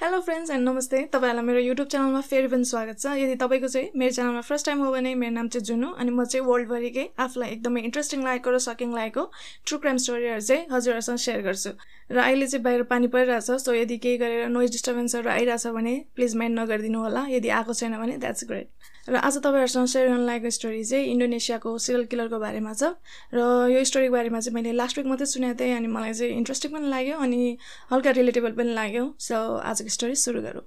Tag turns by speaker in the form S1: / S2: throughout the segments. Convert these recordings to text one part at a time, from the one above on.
S1: Hello friends and नमस्ते तपाईँहरूलाई मेरो युट्युब च्यानलमा फेरि पनि स्वागत छ। यदि तपाईँको चाहिँ मेरो च्यानलमा फर्स्ट टाइम हो भने मेरो नाम चाहिँ जुनु अनि म चाहिँ वर्ल्डभरिकै आफूलाई एकदमै इन्ट्रेस्टिङ लागेको र सकिङ लागेको ट्रु क्राइम स्टोरीहरू चाहिँ हजुरहरूसँग सेयर गर्छु। र अहिले चाहिँ बाहिर पानी परिरहेछ सो यदि केही गरेर नोइज डिस्टर्बेन्सहरू आइरहेछ भने प्लिज माइन्ड नगरिदिनु होला। यदि आएको छैन भने द्याट्स ग्रेट र आज तपाईँहरूसँग सेयर गर्न लागेको स्टोरी चाहिँ इन्डोनेसियाको सिरियल किलरको बारेमा छ। र यो स्टोरीको बारेमा चाहिँ मैले लास्ट विक मात्रै सुनेको थिएँ अनि मलाई चाहिँ इन्ट्रेस्टिङ पनि लाग्यो अनि हल्का रिलेटेबल पनि लाग्यो। सो आजको स्टोरी सुरु गरौँ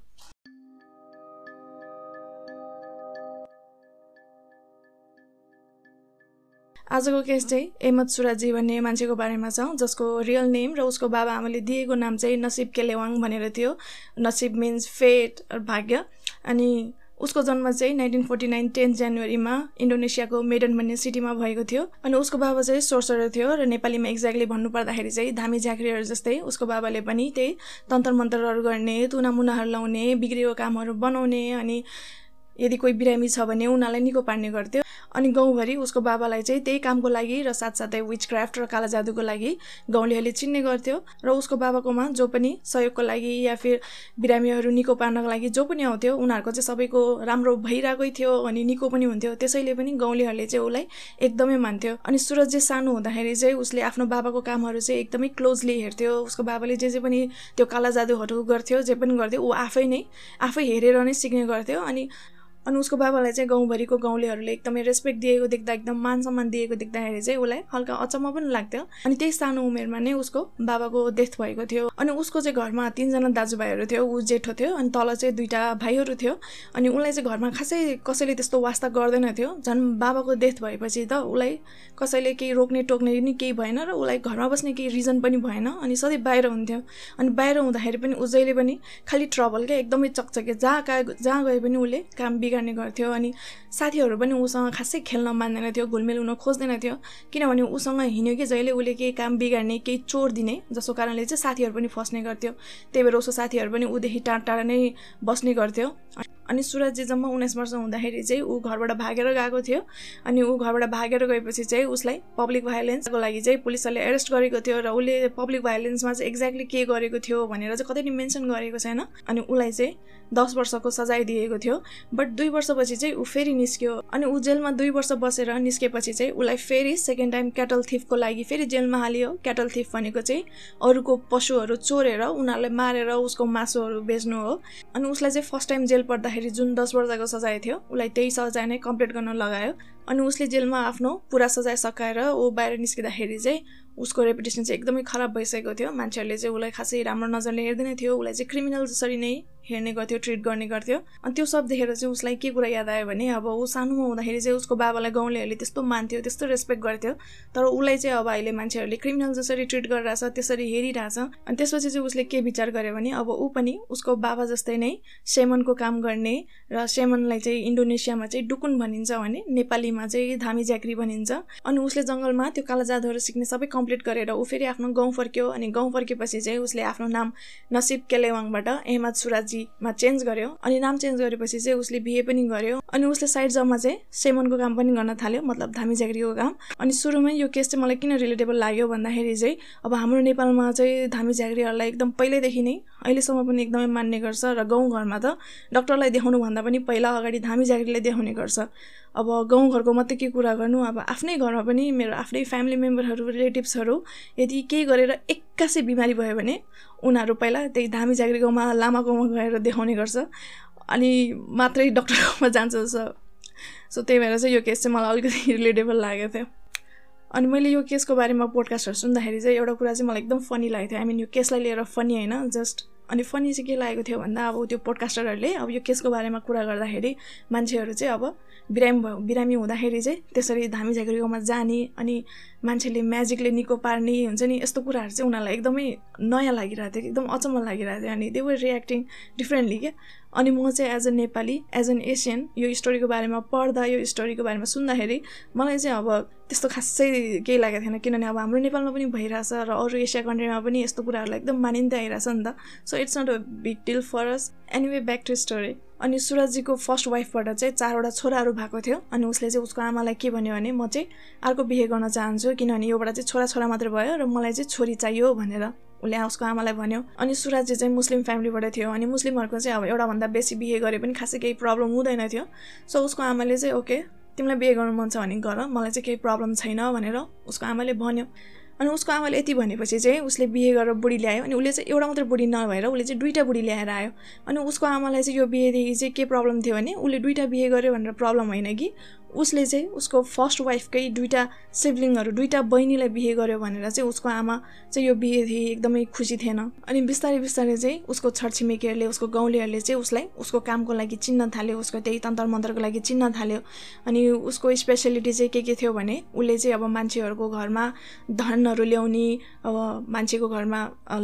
S1: आजको केस चाहिँ एमद सुराजी भन्ने मान्छेको बारेमा छ जसको रियल नेम र उसको बाबा आमाले दिएको नाम चाहिँ नसिब केलेवाङ भनेर थियो नसिब मिन्स फेट भाग्य अनि उसको जन्म चाहिँ नाइन्टिन फोर्टी नाइन टेन जनवरीमा इन्डोनेसियाको मेडन भन्ने सिटीमा भएको थियो अनि उसको बाबा चाहिँ सोर्सर थियो र नेपालीमा एक्ज्याक्टली भन्नुपर्दाखेरि चाहिँ धामी झाँक्रीहरू जस्तै उसको बाबाले पनि त्यही तन्त्र मन्त्रहरू गर्ने तुनामुनाहरू लाउने बिग्रेको कामहरू बनाउने अनि यदि कोही बिरामी छ भने उनीहरूलाई निको पार्ने गर्थ्यो। अनि गाउँभरि उसको बाबालाई चाहिँ त्यही कामको लागि र साथसाथै विच क्राफ्ट र काला जादुको लागि गाउँलेहरूले चिन्ने गर्थ्यो र उसको बाबाकोमा जो पनि सहयोगको लागि या फिर बिरामीहरू निको पार्नको लागि जो पनि आउँथ्यो उनीहरूको चाहिँ सबैको राम्रो भइरहेकै थियो अनि निको पनि हुन्थ्यो। त्यसैले पनि गाउँलेहरूले चाहिँ उसलाई एकदमै मान्थ्यो। अनि सुरज चाहिँ सानो हुँदाखेरि चाहिँ उसले आफ्नो बाबाको कामहरू चाहिँ एकदमै क्लोजली हेर्थ्यो। उसको बाबाले जे जे पनि त्यो काला जादुहरू गर्थ्यो जे पनि गर्थ्यो ऊ आफै नै आफै हेरेर नै सिक्ने गर्थ्यो। अनि अनि उसको बाबालाई चाहिँ गाउँभरिको गाउँलेहरूले एकदमै रेस्पेक्ट दिएको देख्दा एकदम मान सम्मान दिएको देख्दाखेरि चाहिँ उसलाई हल्का अचम्म पनि लाग्थ्यो। अनि त्यही सानो उमेरमा नै उसको बाबाको डेथ भएको थियो। अनि उसको चाहिँ घरमा तिनजना दाजुभाइहरू थियो ऊ जेठो थियो अनि तल चाहिँ दुइटा भाइहरू थियो। अनि उसलाई चाहिँ घरमा खासै कसैले त्यस्तो वास्ता गर्दैन थियो। झन् बाबाको डेथ भएपछि त उसलाई कसैले केही रोक्ने टोक्ने नि केही भएन र उसलाई घरमा बस्ने केही रिजन पनि भएन। अनि सधैँ बाहिर हुन्थ्यो। अनि बाहिर हुँदाखेरि पनि ऊ जहिले पनि खालि ट्रबल क्या एकदमै चकचके जहाँ कहाँ जहाँ गए पनि उसले काम बिगार्ने गर्थ्यो अनि साथीहरू पनि उसँग खासै खेल्न मान्दैन थियो घुलमेल हुन खोज्दैन थियो। किनभने उसँग हिँड्यो कि जहिले उसले केही काम बिगार्ने केही चोर दिने जसको कारणले चाहिँ साथीहरू पनि फस्ने गर्थ्यो। त्यही भएर उसको साथीहरू पनि ऊदेखि टाढा टाढा नै बस्ने गर्थ्यो। अनि सुरज जम्मा उन्नाइस वर्ष हुँदाखेरि चाहिँ ऊ घरबाट भागेर गएको थियो। अनि ऊ घरबाट भागेर गएपछि चाहिँ उसलाई पब्लिक भाइलेन्सको लागि चाहिँ पुलिसहरूले एरेस्ट गरेको थियो र उसले पब्लिक भाइलेन्समा चाहिँ एक्ज्याक्टली के गरेको थियो भनेर चाहिँ कतै नि मेन्सन गरेको छैन। अनि उसलाई चाहिँ दस वर्षको सजाय दिएको थियो। बट दुई वर्षपछि चाहिँ ऊ फेरि निस्क्यो। अनि ऊ जेलमा दुई वर्ष बसेर निस्केपछि चाहिँ उसलाई फेरि सेकेन्ड टाइम क्याटल थिफको लागि फेरि जेलमा हालियो। क्याटल थिफ भनेको चाहिँ अरूको पशुहरू चोरेर उनीहरूलाई मारेर उसको मासुहरू बेच्नु हो। अनि उसलाई चाहिँ फर्स्ट टाइम जेल पर्दाखेरि जुन दस वर्षको सजाय थियो। उसलाई त्यही सजाय नै कम्प्लिट गर्न लगायो। अनि उसले जेलमा आफ्नो पुरा सजाय सकाएर ऊ बाहिर निस्किँदाखेरि चाहिँ उसको रेपुटेसन चाहिँ एकदमै खराब भइसकेको थियो। मान्छेहरूले चाहिँ उसलाई खासै राम्रो नजरले हेर्दैन थियो। उसलाई चाहिँ क्रिमिनल जसरी नै हेर्ने गर्थ्यो ट्रिट गर्ने गर्थ्यो। अनि त्यो सब देखेर चाहिँ उसलाई के कुरा याद आयो भने अब ऊ सानोमा हुँदाखेरि चाहिँ उसको बाबालाई गाउँलेहरूले त्यस्तो मान्थ्यो त्यस्तो रेस्पेक्ट गर्थ्यो। तर उसलाई चाहिँ अब अहिले मान्छेहरूले क्रिमिनल जसरी ट्रिट गरिरहेछ त्यसरी हेरिरहेछ। अनि त्यसपछि चाहिँ उसले के विचार गर्यो भने अब ऊ पनि उसको बाबा जस्तै नै सेमनको काम गर्ने र सेमनलाई चाहिँ इन्डोनेसियामा चाहिँ डुकुन भनिन्छ भने नेपालीमा चाहिँ धामी ज्याक्री भनिन्छ। अनि उसले जङ्गलमा त्यो काला जादुहरू सिक्ने सबै कम्प्लिट गरेर ऊ फेरि आफ्नो गाउँ फर्क्यो। अनि गाउँ फर्केपछि चाहिँ उसले आफ्नो नाम नसिब केलेवाङबाट एहमद सुराजीमा चेन्ज गर्यो। अनि नाम चेन्ज गरेपछि चाहिँ उसले बिहे पनि गर्यो। अनि उसले साइड जबमा चाहिँ सेमनको काम पनि गर्न थाल्यो मतलब धामी झाँक्रीको काम। अनि सुरुमै यो केस चाहिँ मलाई किन रिलेटेबल लाग्यो भन्दाखेरि चाहिँ अब हाम्रो नेपालमा चाहिँ धामी झाँक्रीहरूलाई एकदम पहिल्यैदेखि नै अहिलेसम्म पनि एकदमै मान्ने गर्छ र गाउँघरमा त डक्टरलाई देखाउनुभन्दा पनि पहिला अगाडि धामी झाँक्रीलाई देखाउने गर्छ। अब गाउँघरको मात्रै के कुरा गर्नु अब आफ्नै घरमा पनि मेरो आफ्नै फ्यामिली मेम्बरहरू रिलेटिभ्सहरू यदि केही गरेर एक्कासै बिमारी भयो भने उनीहरू पहिला त्यही धामी झाँक्री गाउँमा लामाकोमा गएर देखाउने गर्छ। अनि मात्रै डक्टरकोमा जान्छ सो सो त्यही भएर चाहिँ यो केस चाहिँ मलाई अलिकति रिलेटेबल लागेको थियो। अनि मैले यो केसको बारेमा पोडकास्टहरू सुन्दाखेरि चाहिँ एउटा कुरा चाहिँ मलाई एकदम फनी लागेको थियो। आई मिन यो केसलाई लिएर फनी होइन जस्ट अनि फनी चाहिँ के लागेको थियो भन्दा अब त्यो पोडकास्टरहरूले अब यो केसको बारेमा कुरा गर्दाखेरि मान्छेहरू चाहिँ अब बिरामी भयो बिरामी हुँदाखेरि चाहिँ त्यसरी धामी झाँक्री गाउँमा जाने अनि मान्छेले म्याजिकले निको पार्ने हुन्छ नि यस्तो कुराहरू चाहिँ उनीहरूलाई एकदमै नयाँ लागिरहेको थियो एकदम अचम्म लागिरहेको थियो। अनि दे वर रियाक्टिङ डिफ्रेन्टली क्या अनि म चाहिँ as a Nepali as an Asian यो स्टोरीको बारेमा पढ्दा यो स्टोरीको बारेमा सुन्दाखेरि मलाई चाहिँ अब त्यस्तो खासै केही लागेको थिएन। किनभने अब हाम्रो नेपालमा पनि भइरहेछ र अरू एसिया कन्ट्रीमा पनि यस्तो कुराहरूलाई एकदम मानिँदै आइरहेछ नि त। So it's not a big deal for us anyway back to story अनि सुरजीको फर्स्ट वाइफबाट चाहिँ चारवटा छोराहरू भएको थियो अनि उसले चाहिँ उसको आमालाई के भन्यो भने म चाहिँ अर्को बिहे गर्न चाहन्छु किनभने योबाट चाहिँ छोरा छोरा मात्र भयो र मलाई चाहिँ छोरी चाहियो भनेर। उसले उसको आमालाई भन्यो अनि सुराजी चाहिँ मुस्लिम फ्यामिलीबाट थियो अनि मुस्लिमहरूको चाहिँ अब एउटाभन्दा बेसी बिहे गरे पनि खासै केही प्रब्लम हुँदैन थियो। सो उसको आमाले चाहिँ ओके तिमीलाई बिहे गर्नु मन छ भने गर मलाई चाहिँ केही प्रब्लम छैन भनेर उसको आमाले भन्यो। अनि उसको आमाले यति भनेपछि चाहिँ उसले बिहे गरेर बुढी ल्यायो अनि उसले चाहिँ एउटा मात्रै बुढी नभएर उसले चाहिँ दुइटा बुढी ल्याएर आयो। अनि उसको आमालाई चाहिँ यो बिहेदेखि चाहिँ के प्रब्लम थियो भने उसले दुइटा बिहे गर्यो भनेर प्रब्लम होइन कि? उसले चाहिँ उसको फर्स्ट वाइफकै दुइटा सिब्लिङहरू दुइटा बहिनीलाई बिहे गर्यो भनेर चाहिँ उसको आमा चाहिँ यो बिहेदेखि एकदमै खुसी थिएन। अनि बिस्तारै बिस्तारै चाहिँ उसको छरछिमेकीहरूले उसको गाउँलेहरूले चाहिँ उसलाई उसको कामको लागि चिन्न थाल्यो उसको त्यही तन्त्र मन्त्रको लागि चिन्न थाल्यो। अनि उसको स्पेसियालिटी चाहिँ के के थियो भने उसले चाहिँ अब मान्छेहरूको घरमा धनहरू ल्याउने अब मान्छेको घरमा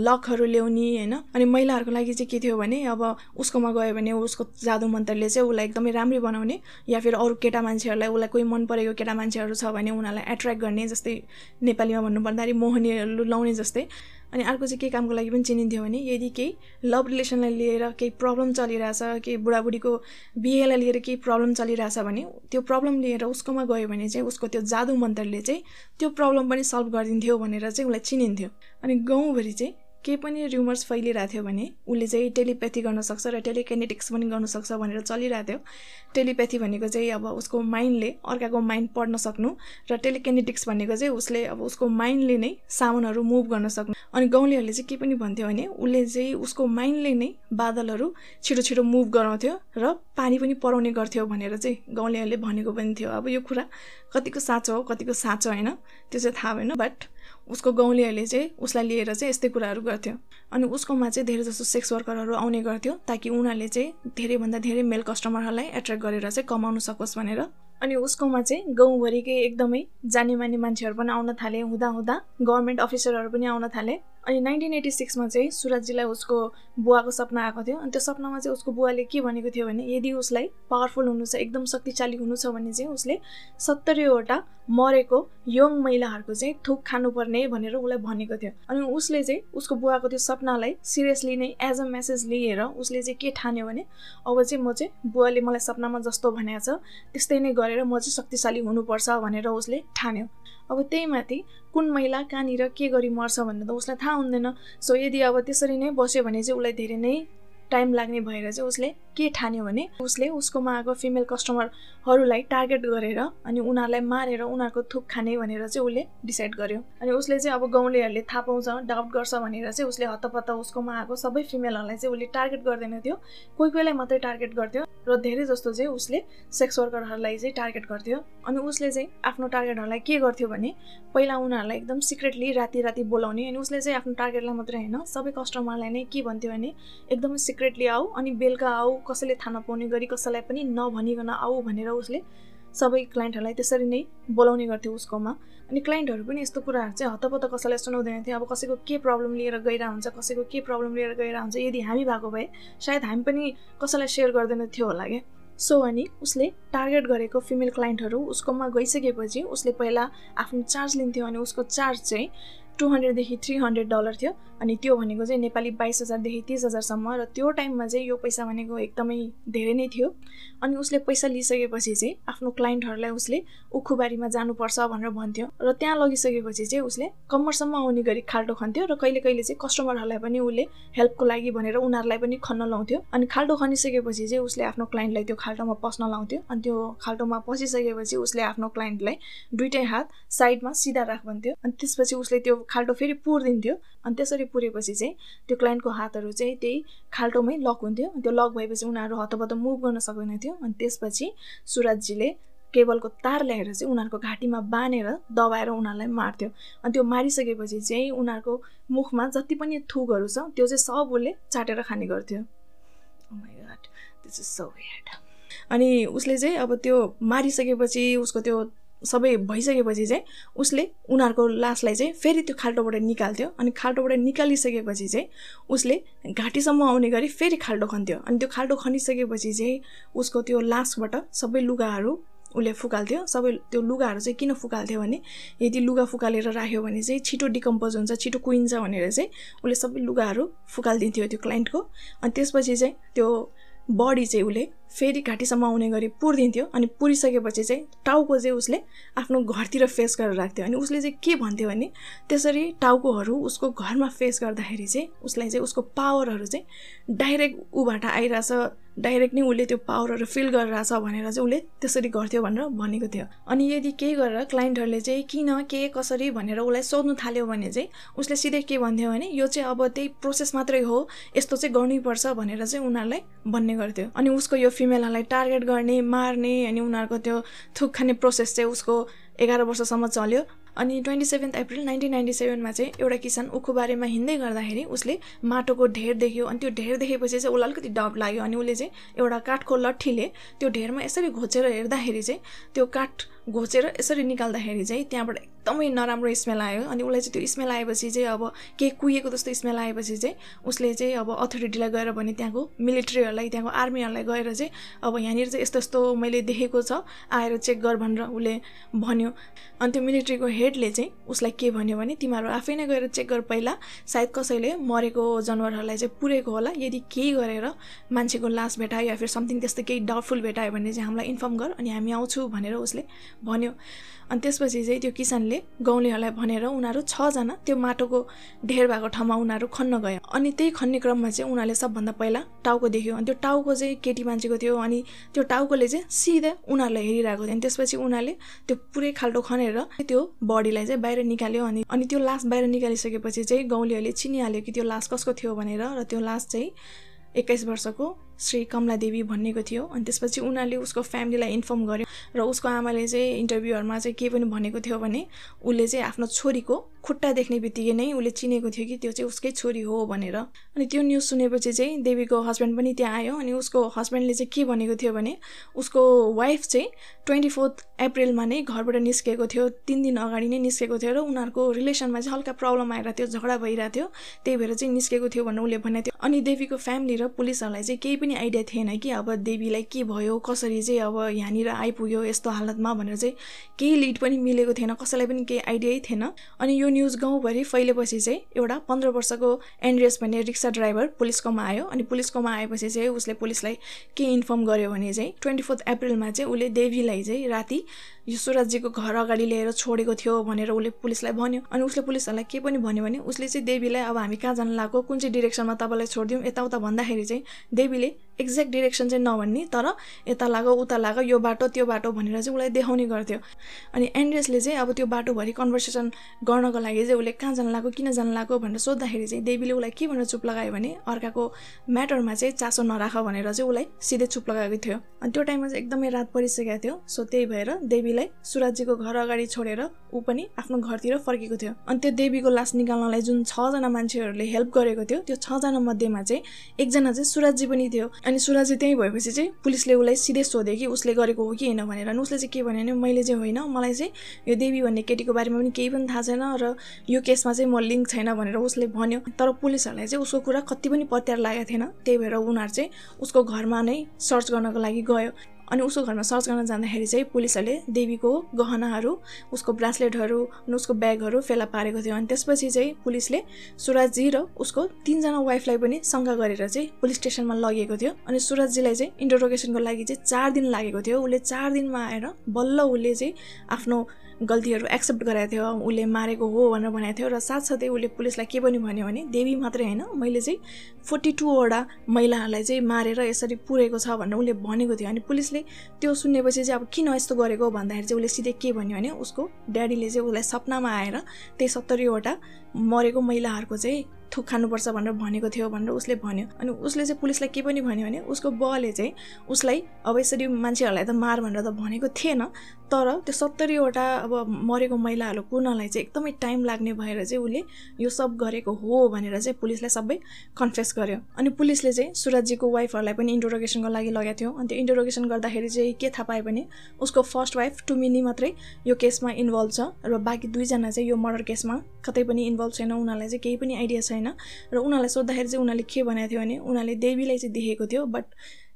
S1: लकहरू ल्याउने होइन। अनि महिलाहरूको लागि चाहिँ के थियो भने अब उसकोमा गयो भने उसको जादु मन्त्रले चाहिँ उसलाई एकदमै राम्रै बनाउने या फिर अरू केटा मान्छेहरूलाई उसलाई कोही मन परेको केटा मान्छेहरू छ भने उनीहरूलाई एट्र्याक्ट गर्ने जस्तै नेपालीमा भन्नुपर्दाखेरि मोहनीहरू लाउने जस्तै। अनि अर्को चाहिँ के कामको लागि पनि चिनिन्थ्यो भने यदि केही लभ रिलेसनलाई लिएर केही प्रब्लम चलिरहेछ केही बुढाबुढीको बिहेलाई लिएर केही प्रब्लम चलिरहेछ भने त्यो प्रब्लम लिएर उसकोमा गयो भने चाहिँ उसको त्यो जादु मन्त्रले चाहिँ त्यो प्रब्लम पनि सल्भ गरिदिन्थ्यो भनेर चाहिँ उसलाई चिनिन्थ्यो। अनि गाउँभरि चाहिँ केही पनि र्युमर्स फैलिरहेको थियो भने उसले चाहिँ टेलिप्याथी गर्न सक्छ र टेलिकेनेटिक्स पनि गर्न सक्छ भनेर चलिरहेको थियो। टेलिप्याथी भनेको चाहिँ अब उसको माइन्डले अर्काको माइन्ड पढ्न सक्नु र टेलिकेनेटिक्स भनेको चाहिँ उसले अब उसको माइन्डले नै सामानहरू मुभ गर्न सक्नु। अनि गाउँलेहरूले चाहिँ के पनि भन्थ्यो भने उसले चाहिँ उसको माइन्डले नै बादलहरू छिटो छिटो मुभ गराउँथ्यो र पानी पनि पराउने गर्थ्यो भनेर चाहिँ गाउँलेहरूले भनेको पनि थियो। अब यो कुरा कतिको साँचो हो कतिको साँचो होइन त्यो चाहिँ थाहा भएन बट उसको गाउँलेहरूले चाहिँ उसलाई लिएर चाहिँ यस्तै कुराहरू गर्थ्यो। अनि उसकोमा चाहिँ धेरै जस्तो सेक्स वर्करहरू आउने गर्थ्यो ताकि उनीहरूले चाहिँ धेरैभन्दा धेरै मेल कस्टमरहरूलाई एट्र्याक्ट गरेर चाहिँ कमाउनु सकोस् भनेर। अनि उसकोमा चाहिँ गाउँभरिकै एकदमै जाने माने मान्छेहरू पनि आउन थाले हुँदा हुँदा गभर्मेन्ट अफिसरहरू पनि आउन थाले। अनि नाइन्टिन एटी सिक्समा चाहिँ सुरजीलाई उसको बुवाको सपना आएको थियो। अनि त्यो सपनामा चाहिँ उसको बुवाले के भनेको थियो भने यदि उसलाई पावरफुल हुनु छ एकदम शक्तिशाली हुनु छ भने चाहिँ उसले सत्तरीवटा मरेको यङ महिलाहरूको चाहिँ थुक खानुपर्ने भनेर उसलाई भनेको थियो। अनि उसले चाहिँ उसको बुवाको त्यो सपनालाई सिरियसली नै एज अ मेसेज लिएर उसले चाहिँ के ठान्यो भने अब चाहिँ म चाहिँ बुवाले मलाई सपनामा जस्तो भनेको छ त्यस्तै नै गरेर म चाहिँ शक्तिशाली हुनुपर्छ भनेर उसले ठान्यो। अब त्यही माथि कुन महिला कहाँनिर के गरी मर्छ भन्ने त उसलाई थाहा हुँदैन। सो यदि अब त्यसरी नै बस्यो भने चाहिँ उसलाई धेरै नै टाइम लाग्ने भएर चाहिँ उसले के ठान्यो भने उसले उसकोमा आएको फिमेल कस्टमरहरूलाई टार्गेट गरेर अनि उनीहरूलाई मारेर उनीहरूको थुक खाने भनेर चाहिँ उसले डिसाइड गर्यो। अनि उसले चाहिँ अब गाउँलेहरूले थाहा पाउँछ डाउट गर्छ भनेर चाहिँ उसले हतपत्त उसकोमा आएको सबै फिमेलहरूलाई चाहिँ उसले टार्गेट गर्दैन थियो। कोही कोहीलाई मात्रै टार्गेट गर्थ्यो र धेरै जस्तो चाहिँ उसले सेक्स वर्करहरूलाई चाहिँ टार्गेट गर्थ्यो। अनि उसले चाहिँ आफ्नो टार्गेटहरूलाई के गर्थ्यो भने पहिला उनीहरूलाई एकदम सिक्रेटली राति राति बोलाउने अनि उसले चाहिँ आफ्नो टार्गेटलाई मात्रै होइन सबै कस्टमरलाई नै के भन्थ्यो भने एकदमै सिक्रेटली आऊ अनि बेलुका आऊ कसैले थाहा नपाउने गरी कसैलाई पनि नभनिकन आऊ भनेर उसले सबै क्लाइन्टहरूलाई त्यसरी नै बोलाउने गर्थ्यो उसकोमा। अनि क्लाइन्टहरू पनि यस्तो कुराहरू चाहिँ हतपत्त कसैलाई सुनाउँदैन थियो। अब कसैको के प्रब्लम लिएर गइरहेको हुन्छ कसैको के प्रब्लम लिएर गइरहेको हुन्छ यदि हामी भएको भए सायद हामी पनि कसैलाई सेयर गर्दैन थियो होला क्या। सो अनि उसले टार्गेट गरेको फिमेल क्लाइन्टहरू उसकोमा गइसकेपछि उसले पहिला आफ्नो चार्ज लिन्थ्यो अनि उसको चार्ज चाहिँ टु हन्ड्रेडदेखि थ्री हन्ड्रेड डलर थियो। अनि त्यो भनेको चाहिँ नेपाली बाइस हजारदेखि तिस हजारसम्म र त्यो टाइममा चाहिँ यो पैसा भनेको एकदमै धेरै नै थियो। अनि उसले पैसा लिइसकेपछि चाहिँ आफ्नो क्लाइन्टहरूलाई उसले उखुबारीमा जानुपर्छ भनेर भन्थ्यो। र त्यहाँ लगिसकेपछि चाहिँ उसले कम्मरसम्म आउने गरी खाल्टो खन्थ्यो र कहिले कहिले चाहिँ कस्टमरहरूलाई पनि उसले हेल्पको लागि भनेर उनीहरूलाई पनि खन्न लाउँथ्यो। अनि खाल्टो खनिसकेपछि चाहिँ उसले आफ्नो क्लाइन्टलाई त्यो खाल्टोमा पस्न लाउँथ्यो। अनि त्यो खाल्टोमा पसिसकेपछि उसले आफ्नो क्लाइन्टलाई दुइटै हात साइडमा सिधा राख भन्थ्यो अनि त्यसपछि उसले त्यो खाल्टो फेरि पुरिदिन्थ्यो। अनि त्यसरी पुरेपछि चाहिँ त्यो क्लाइन्टको हातहरू चाहिँ त्यही खाल्टोमै लक हुन्थ्यो। त्यो लक भएपछि उनीहरू हतपत मुभ गर्न सक्दैन थियो अनि त्यसपछि सुरजजीले केबलको तार ल्याएर चाहिँ उनीहरूको घाँटीमा बाँधेर दबाएर उनीहरूलाई मार्थ्यो। अनि त्यो मारिसकेपछि चाहिँ उनीहरूको मुखमा जति पनि थुकहरू छ त्यो चाहिँ सब उसले चाटेर खाने गर्थ्यो। Oh अनि उसले चाहिँ अब त्यो मारिसकेपछि उसको त्यो सबै भइसकेपछि चाहिँ उसले उनीहरूको लासलाई चाहिँ फेरि त्यो खाल्टोबाट निकाल्थ्यो अनि खाल्टोबाट निकालिसकेपछि चाहिँ उसले घाँटीसम्म आउने गरी फेरि खाल्टो खन्थ्यो अनि त्यो खाल्टो खनिसकेपछि चाहिँ उसको त्यो लासबाट सबै लुगाहरू उसले फुकाल्थ्यो। सबै त्यो लुगाहरू चाहिँ किन फुकाल्थ्यो भने यदि लुगा फुकालेर राख्यो भने चाहिँ छिटो डिकम्पोज हुन्छ छिटो कुहिन्छ भनेर चाहिँ उसले सबै लुगाहरू फुकालिदिन्थ्यो त्यो क्लाइन्टको। अनि त्यसपछि चाहिँ त्यो बडी चाहिँ उसले फेरि घाँटीसम्म आउने गरी पुरिदिन्थ्यो अनि पुरिसकेपछि चाहिँ टाउको चाहिँ उसले आफ्नो घरतिर फेस गरेर राख्थ्यो अनि उसले चाहिँ के भन्थ्यो भने त्यसरी टाउकोहरू उसको घरमा फेस गर्दाखेरि चाहिँ उसलाई चाहिँ उसको पावरहरू चाहिँ डाइरेक्ट ऊबाट आइरहेछ डाइरेक्ट नै उसले त्यो पावरहरू फिल गरिरहेछ भनेर चाहिँ उसले त्यसरी गर्थ्यो भनेर भनेको थियो। अनि यदि केही गरेर क्लाइन्टहरूले चाहिँ किन के कसरी भनेर उसलाई सोध्नु थाल्यो भने चाहिँ उसले सिधै के भन्थ्यो भने यो चाहिँ अब त्यही प्रोसेस मात्रै हो यस्तो चाहिँ गर्नैपर्छ भनेर चाहिँ उनीहरूलाई भन्ने गर्थ्यो। अनि उसको यो फिमेलहरूलाई टार्गेट गर्ने मार्ने अनि उनीहरूको त्यो थुक खाने प्रोसेस चाहिँ उसको एघार वर्षसम्म चल्यो। अनि twenty seventh April nineteen ninety सेभेनमा चाहिँ एउटा किसान उखु बारेमा हिँड्दै गर्दाखेरि उसले माटोको ढेर देख्यो। अनि त्यो ढेर देखेपछि चाहिँ उसलाई अलिकति डप लाग्यो। अनि उसले चाहिँ एउटा काठको लट्ठीले त्यो ढेरमा यसरी घोचेर हेर्दाखेरि चाहिँ त्यो काठ घोचेर यसरी निकाल्दाखेरि चाहिँ त्यहाँबाट एकदमै नराम्रो स्मेल आयो। अनि उसलाई चाहिँ त्यो स्मेल आएपछि चाहिँ अब के कुहिएको जस्तो स्मेल आएपछि चाहिँ उसले चाहिँ अब अथोरिटीलाई गएर भने त्यहाँको मिलिट्रीहरूलाई त्यहाँको आर्मीहरूलाई गएर चाहिँ अब यहाँनिर चाहिँ यस्तो यस्तो मैले देखेको छ आएर चेक गर भनेर उसले भन्यो। अनि त्यो मिलिट्रीको हेडले चाहिँ उसलाई के भन्यो भने तिमीहरू आफै नै गएर चेक गर पहिला। सायद कसैले मरेको जनावरहरूलाई चाहिँ पुरेको होला। यदि केही गरेर मान्छेको लास भेटायो या फिर समथिङ त्यस्तो केही डाउटफुल भेटायो भने चाहिँ हामीलाई इन्फर्म गर। अनि हामी आउँछौँ भनेर उसले भन्यो। अनि त्यसपछि चाहिँ त्यो किसानले गाउँलेहरूलाई भनेर उनीहरू छजना त्यो माटोको ढेर भएको ठाउँमा उनीहरू खन्न गयो। अनि त्यही खन्ने क्रममा चाहिँ उनीहरूले सबभन्दा पहिला टाउको देख्यो। अनि त्यो टाउको चाहिँ केटी मान्छेको थियो अनि त्यो टाउकोले चाहिँ सिधै उनीहरूलाई हेरिरहेको थियो। अनि त्यसपछि उनीहरूले त्यो पुरै खाल्टो खनेर त्यो बडीलाई चाहिँ बाहिर निकाल्यो अनि अनि त्यो लास बाहिर निकालिसकेपछि चाहिँ गाउँलेहरूले चिनिहाल्यो कि त्यो लास कसको थियो भनेर र त्यो लास चाहिँ एक्काइस वर्षको श्री कमला देवी भन्नेको थियो। अनि त्यसपछि उनीहरूले उसको फ्यामिलीलाई इन्फर्म गर्यो र उसको आमाले चाहिँ इन्टरभ्यूहरूमा चाहिँ के पनि भनेको थियो भने उसले चाहिँ आफ्नो छोरीको खुट्टा देख्ने बित्तिकै नै उसले चिनेको थियो कि त्यो चाहिँ उसकै छोरी हो भनेर। अनि त्यो न्युज सुनेपछि चाहिँ देवीको हस्बेन्ड पनि त्यहाँ आयो। अनि उसको हस्बेन्डले चाहिँ के भनेको थियो भने उसको वाइफ चाहिँ ट्वेन्टी फोर्थ अप्रिलमा नै घरबाट निस्केको थियो। तिन दिन अगाडि नै निस्केको थियो र उनीहरूको रिलेसनमा चाहिँ हल्का प्रब्लम आएर थियो झगडा भइरहेको थियो। त्यही भएर चाहिँ निस्केको थियो भनेर उसले भनेको थियो। अनि देवीको फ्यामिली र पुलिसहरूलाई चाहिँ केही पनि आइडिया थिएन कि अब देवीलाई के भयो कसरी चाहिँ अब यहाँनिर आइपुग्यो यस्तो हालतमा भनेर चाहिँ केही लिड पनि मिलेको थिएन कसैलाई पनि केही आइडियै थिएन। अनि यो न्युज गाउँभरि फैलेपछि चाहिँ एउटा पन्ध्र वर्षको एन्ड्रियस भन्ने रिक्सा ड्राइभर पुलिसकोमा आयो। अनि पुलिसकोमा आएपछि चाहिँ उसले पुलिसलाई के इन्फर्म गर्यो भने चाहिँ ट्वेन्टी फोर्थ अप्रिलमा चाहिँ उसले देवीलाई चाहिँ राति यो सुरजीको घर अगाडि लिएर छोडेको थियो भनेर उसले पुलिसलाई भन्यो। अनि उसले पुलिसहरूलाई के पनि भन्यो भने उसले चाहिँ देवीलाई अब हामी कहाँ जानु लाग्यो कुन चाहिँ डिरेक्सनमा तपाईँलाई छोडिदिउँ यताउता भन्दाखेरि चाहिँ देवीले एक्ज्याक्ट डिरेक्सन चाहिँ नभन्ने तर यता लाग्यो उता लाग्यो यो बाटो त्यो बाटो भनेर चाहिँ उसलाई देखाउने गर्थ्यो। अनि एन्ड्रेसले चाहिँ अब त्यो बाटोभरि कन्भर्सेसन गर्नको लागि चाहिँ उसले कहाँ जानु लाग्यो किन जानु लाग्यो भनेर सोद्धाखेरि चाहिँ देवीले उसलाई के भनेर चुप लगायो भने अर्काको म्याटरमा चाहिँ चासो नराख भनेर चाहिँ उसलाई सिधै चुप लगाएको थियो। अनि त्यो टाइममा चाहिँ एकदमै रात परिसकेको थियो। सो त्यही भएर देवीलाई सुराजीको घर अगाडि छोडेर ऊ पनि आफ्नो घरतिर फर्केको थियो। अनि त्यो देवीको लास निकाल्नलाई जुन छजना मान्छेहरूले हेल्प गरेको थियो त्यो छजना मध्येमा चाहिँ एकजना चाहिँ सुराजी पनि थियो। अनि सुराजी त्यहीँ भएपछि चाहिँ पुलिसले उसलाई सिधै सोध्यो कि उसले गरेको हो कि होइन भनेर। अनि उसले चाहिँ के भन्यो भने मैले चाहिँ होइन मलाई चाहिँ यो देवी भन्ने केटीको बारेमा पनि केही पनि थाहा छैन र यो केसमा चाहिँ म लिङ्क छैन भनेर उसले भन्यो। तर पुलिसहरूलाई चाहिँ उसको कुरा कति पनि पत्यार लागेको थिएन। त्यही भएर उनीहरू चाहिँ उसको घरमा नै सर्च गर्नको लागि गयो। अनि उसको घरमा सर्च गर्न जाँदाखेरि चाहिँ पुलिसहरूले देवीको गहनाहरू उसको ब्रासलेटहरू अनि उसको ब्यागहरू फेला पारेको थियो। अनि त्यसपछि चाहिँ पुलिसले सुराजी र उसको तिनजना वाइफलाई पनि शङ्का गरेर चाहिँ पुलिस स्टेसनमा लगेको थियो। अनि सुराजीलाई चाहिँ इन्टरोगेसनको लागि चाहिँ चार दिन लागेको थियो। उसले चार दिनमा आएर बल्ल उसले चाहिँ आफ्नो गल्तीहरू एक्सेप्ट गराएको थियो उसले मारेको हो भनेर भनेको थियो र साथसाथै उसले पुलिसलाई के पनि भन्यो भने देवी मात्रै होइन मैले चाहिँ फोर्टी टूवटा महिलाहरूलाई चाहिँ मारेर यसरी पुरेको छ भनेर उसले भनेको थियो। अनि पुलिसले त्यो सुनेपछि चाहिँ अब किन यस्तो गरेको भन्दाखेरि चाहिँ उसले सिधै के भन्यो भने उसको ड्याडीले चाहिँ उसलाई सपनामा आएर त्यही सत्तरीवटा मरेको महिलाहरूको चाहिँ थुक खानुपर्छ भनेर भनेको थियो भनेर उसले भन्यो। अनि उसले चाहिँ पुलिसलाई के पनि भन्यो भने उसको बले चाहिँ उसलाई अब यसरी मान्छेहरूलाई त मार भनेर त भनेको थिएन तर त्यो सत्तरीवटा अब मरेको महिलाहरू कुर्नलाई चाहिँ एकदमै टाइम लाग्ने भएर चाहिँ उसले यो सब गरेको हो भनेर चाहिँ पुलिसलाई सबै कन्फेस गर्यो। अनि पुलिसले चाहिँ सुरजीको वाइफहरूलाई पनि इन्टरोगेसनको लागि लगेको थियो। अनि त्यो इन्टरोगेसन गर्दाखेरि चाहिँ के थाहा पायो भने उसको फर्स्ट वाइफ टुमिनी मात्रै यो केसमा इन्भल्भ छ र बाँकी दुईजना चाहिँ यो मर्डर केसमा कतै पनि इन्भल्भ छैन। उनीहरूलाई चाहिँ केही पनि आइडिया छैन। र उनीहरूलाई सोद्धाखेरि चाहिँ उनीहरूले के भनेको थियो भने उनीहरूले देवीलाई चाहिँ देखेको थियो बट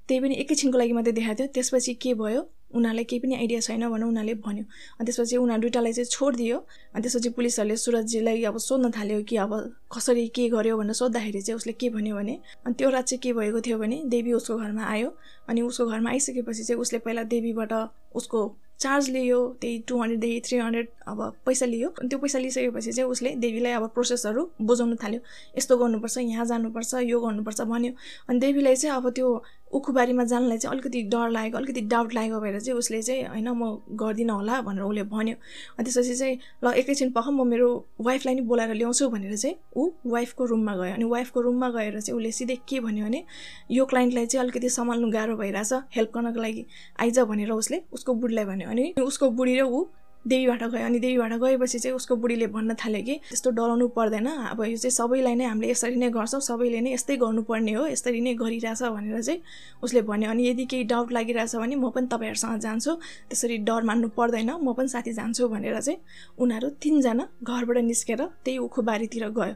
S1: त्यही पनि एकैछिनको लागि मात्रै देखाएको थियो। त्यसपछि के भयो? उनीहरूलाई केही पनि आइडिया छैन भनेर उनीहरूले भन्यो। अनि त्यसपछि उनीहरू दुइटालाई चाहिँ छोडिदियो। अनि त्यसपछि पुलिसहरूले सुरजीलाई अब सोध्न थाल्यो कि अब कसरी के गर्यो भनेर सोद्धाखेरि चाहिँ उसले के भन्यो भने अनि त्यो रात चाहिँ के भएको थियो भने देवी उसको घरमा आयो अनि उसको घरमा आइसकेपछि चाहिँ उसले पहिला देवीबाट उसको चार्ज लियो त्यही टु हन्ड्रेडदेखि थ्री हन्ड्रेड अब पैसा लियो अनि त्यो पैसा लिइसकेपछि चाहिँ उसले देवीलाई अब प्रोसेसहरू बुझाउनु थाल्यो। यस्तो गर्नुपर्छ यहाँ जानुपर्छ यो गर्नुपर्छ भन्यो। अनि देवीलाई चाहिँ अब त्यो उखुबारीमा जानलाई चाहिँ अलिकति डर लागेको अलिकति डाउट लागेको भएर चाहिँ उसले चाहिँ होइन म गर्दिनँ होला भनेर उसले भन्यो। अनि त्यसपछि चाहिँ ल एकैछिन पख म मेरो वाइफलाई नि बोलाएर ल्याउँछु भनेर चाहिँ ऊ वाइफको रुममा गयो अनि वाइफको रुममा गएर चाहिँ उसले सिधै के भन्यो भने यो क्लाइन्टलाई चाहिँ अलिकति सम्हाल्नु गाह्रो भइरहेछ हेल्प गर्नको लागि आइज भनेर उसले उसको बुढीलाई भन्यो अनि उसको बुढी र ऊ देवीबाट गयो अनि देवीबाट गएपछि चाहिँ उसको बुढीले भन्न थाल्यो कि त्यस्तो डराउनु पर्दैन। अब यो चाहिँ सबैलाई नै हामीले यसरी नै गर्छौँ सबैले नै यस्तै गर्नुपर्ने हो यसरी नै गरिरहेछ भनेर चाहिँ उसले भन्यो। अनि यदि केही डाउट लागिरहेछ भने म पनि तपाईँहरूसँग जान्छु त्यसरी डर मान्नु पर्दैन म पनि साथी जान्छु भनेर चाहिँ उनीहरू तिनजना घरबाट निस्केर त्यही उखुबारीतिर गयो।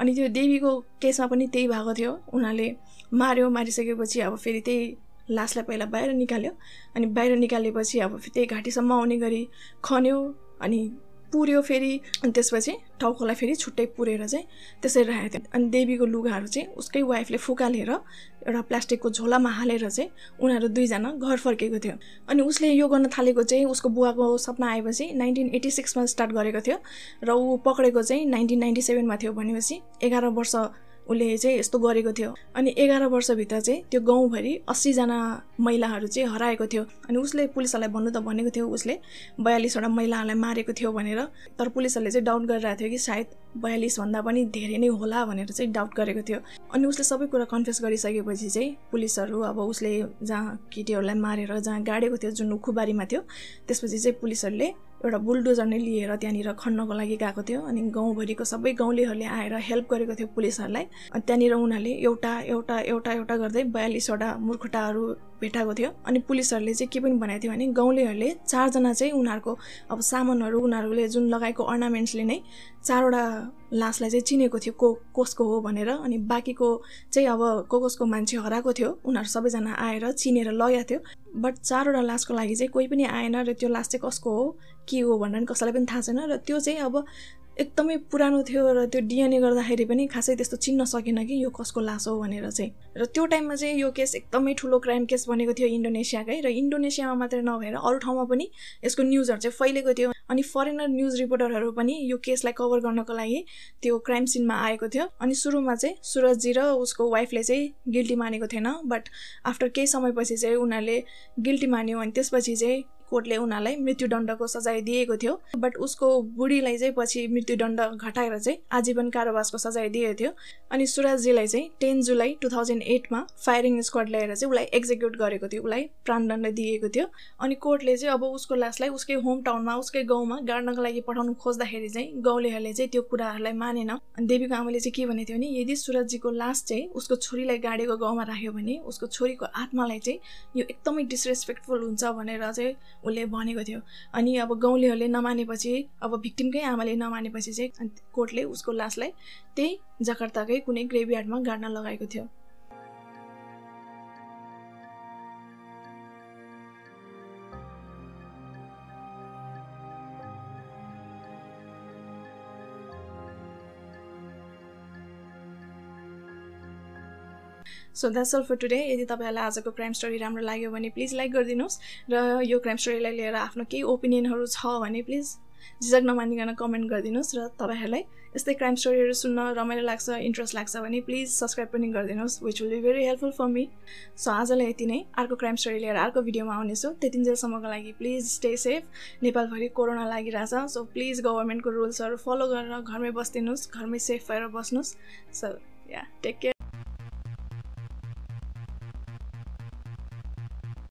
S1: अनि त्यो देवीको केसमा पनि त्यही भएको थियो। उनीहरूले मार्यो मारिसकेपछि अब फेरि त्यही लासलाई पहिला बाहिर निकाल्यो अनि बाहिर निकालेपछि अब त्यही घाँटीसम्म आउने गरी खन्यो अनि पुऱ्यो फेरि। अनि त्यसपछि टाउकोलाई फेरि छुट्टै पुरेर चाहिँ त्यसरी राखेको थियो अनि देवीको लुगाहरू चाहिँ उसकै वाइफले फुकालेर एउटा प्लास्टिकको झोलामा हालेर चाहिँ उनीहरू दुईजना घर फर्केको थियो। अनि उसले यो गर्न थालेको चाहिँ उसको बुवाको सपना आएपछि नाइन्टिन एट्टी सिक्समा स्टार्ट गरेको थियो र ऊ पक्रेको चाहिँ नाइन्टिन नाइन्टी सेभेनमा थियो भनेपछि एघार वर्ष उसले चाहिँ यस्तो गरेको थियो। अनि एघार वर्षभित्र चाहिँ त्यो गाउँभरि अस्सीजना महिलाहरू चाहिँ हराएको थियो। अनि उसले पुलिसहरूलाई भन्नु त भनेको थियो उसले बयालिसवटा महिलाहरूलाई मारेको थियो भनेर। तर पुलिसहरूले चाहिँ डाउट गरिरहेको थियो कि सायद बयालिसभन्दा पनि धेरै नै होला भनेर चाहिँ डाउट गरेको थियो। अनि उसले सबै कुरा कन्फ्युज गरिसकेपछि चाहिँ पुलिसहरू अब उसले जहाँ केटीहरूलाई मारेर जहाँ गाडेको थियो जुन उखुबारीमा थियो त्यसपछि चाहिँ पुलिसहरूले एउटा बुलडोजर नै लिएर त्यहाँनिर खन्नको लागि गएको थियो। अनि गाउँभरिको सबै गाउँलेहरूले आएर हेल्प गरेको थियो पुलिसहरूलाई। अनि त्यहाँनिर उनीहरूले एउटा एउटा एउटा एउटा गर्दै बयालिसवटा मुर्खुटाहरू भेटाएको थियो अनि पुलिसहरूले चाहिँ के पनि भनेको थियो भने गाउँलेहरूले चारजना चाहिँ उनीहरूको अब सामानहरू उनीहरूले जुन लगाएको अर्नामेन्ट्सले नै चारवटा लासलाई चाहिँ चिनेको थियो को कसको हो भनेर अनि बाँकीको चाहिँ अब को कसको मान्छे हराएको थियो उनीहरू सबैजना आएर चिनेर लगेको थियो। बट चारवटा लासको लागि चाहिँ कोही पनि आएन र त्यो लास चाहिँ कसको हो के हो भनेर कसैलाई पनि थाहा छैन र त्यो चाहिँ अब एकदमै पुरानो थियो र त्यो डिएनए गर्दाखेरि पनि खासै त्यस्तो चिन्न सकेन कि यो कसको लास हो भनेर चाहिँ। र त्यो टाइममा चाहिँ यो केस एकदमै ठुलो क्राइम केस बनेको थियो इन्डोनेसियाकै र इन्डोनेसियामा मात्रै नभएर अरू ठाउँमा पनि यसको न्युजहरू चाहिँ फैलेको थियो अनि फरेनर न्युज रिपोर्टरहरू पनि यो केसलाई कभर गर्नको लागि त्यो क्राइम सिनमा आएको थियो। अनि सुरुमा चाहिँ सुरजजी र उसको वाइफले चाहिँ गिल्टी मानेको थिएन बट आफ्टर केही समयपछि चाहिँ उनीहरूले गिल्टी मान्यो अनि त्यसपछि चाहिँ कोर्टले उनीहरूलाई मृत्युदण्डको सजाय दिएको थियो। बट उसको बुढीलाई चाहिँ पछि मृत्युदण्ड घटाएर चाहिँ आजीवन कारावासको सजाय दिएको थियो। अनि सुराजजीलाई चाहिँ टेन जुलाई टु थाउजन्ड एटमा फायरिङ स्क्वाड ल्याएर चाहिँ उसलाई एक्जिक्युट गरेको थियो। उसलाई प्राणदण्ड दिएको थियो। अनि कोर्टले चाहिँ अब उसको लासलाई उसकै होम टाउनमा उसकै गाउँमा गाड्नको लागि पठाउनु खोज्दाखेरि चाहिँ गाउँलेहरूले चाहिँ त्यो कुराहरूलाई मानेन। अनि देवीको आमाले चाहिँ के भनेको थियो भने यदि सुरजजीको लास चाहिँ उसको छोरीलाई गाडेको गाउँमा राख्यो भने उसको छोरीको आत्मालाई चाहिँ यो एकदमै डिसरेस्पेक्टफुल हुन्छ भनेर चाहिँ उसले भनेको थियो। अनि अब गाउँलेहरूले नमानेपछि अब भिक्टिमकै आमाले नमानेपछि चाहिँ कोर्टले उसको लासलाई त्यही जकार्ताकै कुनै ग्रेभयार्डमा गाड्न लगाएको थियो। So that's all for today यदि तपाईँहरूलाई आजको क्राइम स्टोरी राम्रो लाग्यो भने प्लिज लाइक गरिदिनुहोस् र यो क्राइम स्टोरीलाई लिएर आफ्नो केही ओपिनियनहरू छ भने प्लिज झिझक नमानिकन कमेन्ट गरिदिनुहोस् र तपाईँहरूलाई यस्तै क्राइम स्टोरीहरू सुन्न रमाइलो लाग्छ इन्ट्रेस्ट लाग्छ भने प्लिज सब्सक्राइब पनि गरिदिनुहोस् which will be very helpful for me so आजलाई यति नै। अर्को क्राइम स्टोरी लिएर अर्को भिडियोमा आउनेछु। त्यतिन्जेलसम्मको लागि प्लिज स्टे सेफ नेपालभरि कोरोना लागिरहेछ। सो प्लिज गभर्मेन्टको रुल्सहरू फलो गरेर घरमै बसिदिनुहोस् घरमै सेफ भएर बस्नुहोस्। सो या टेक केयर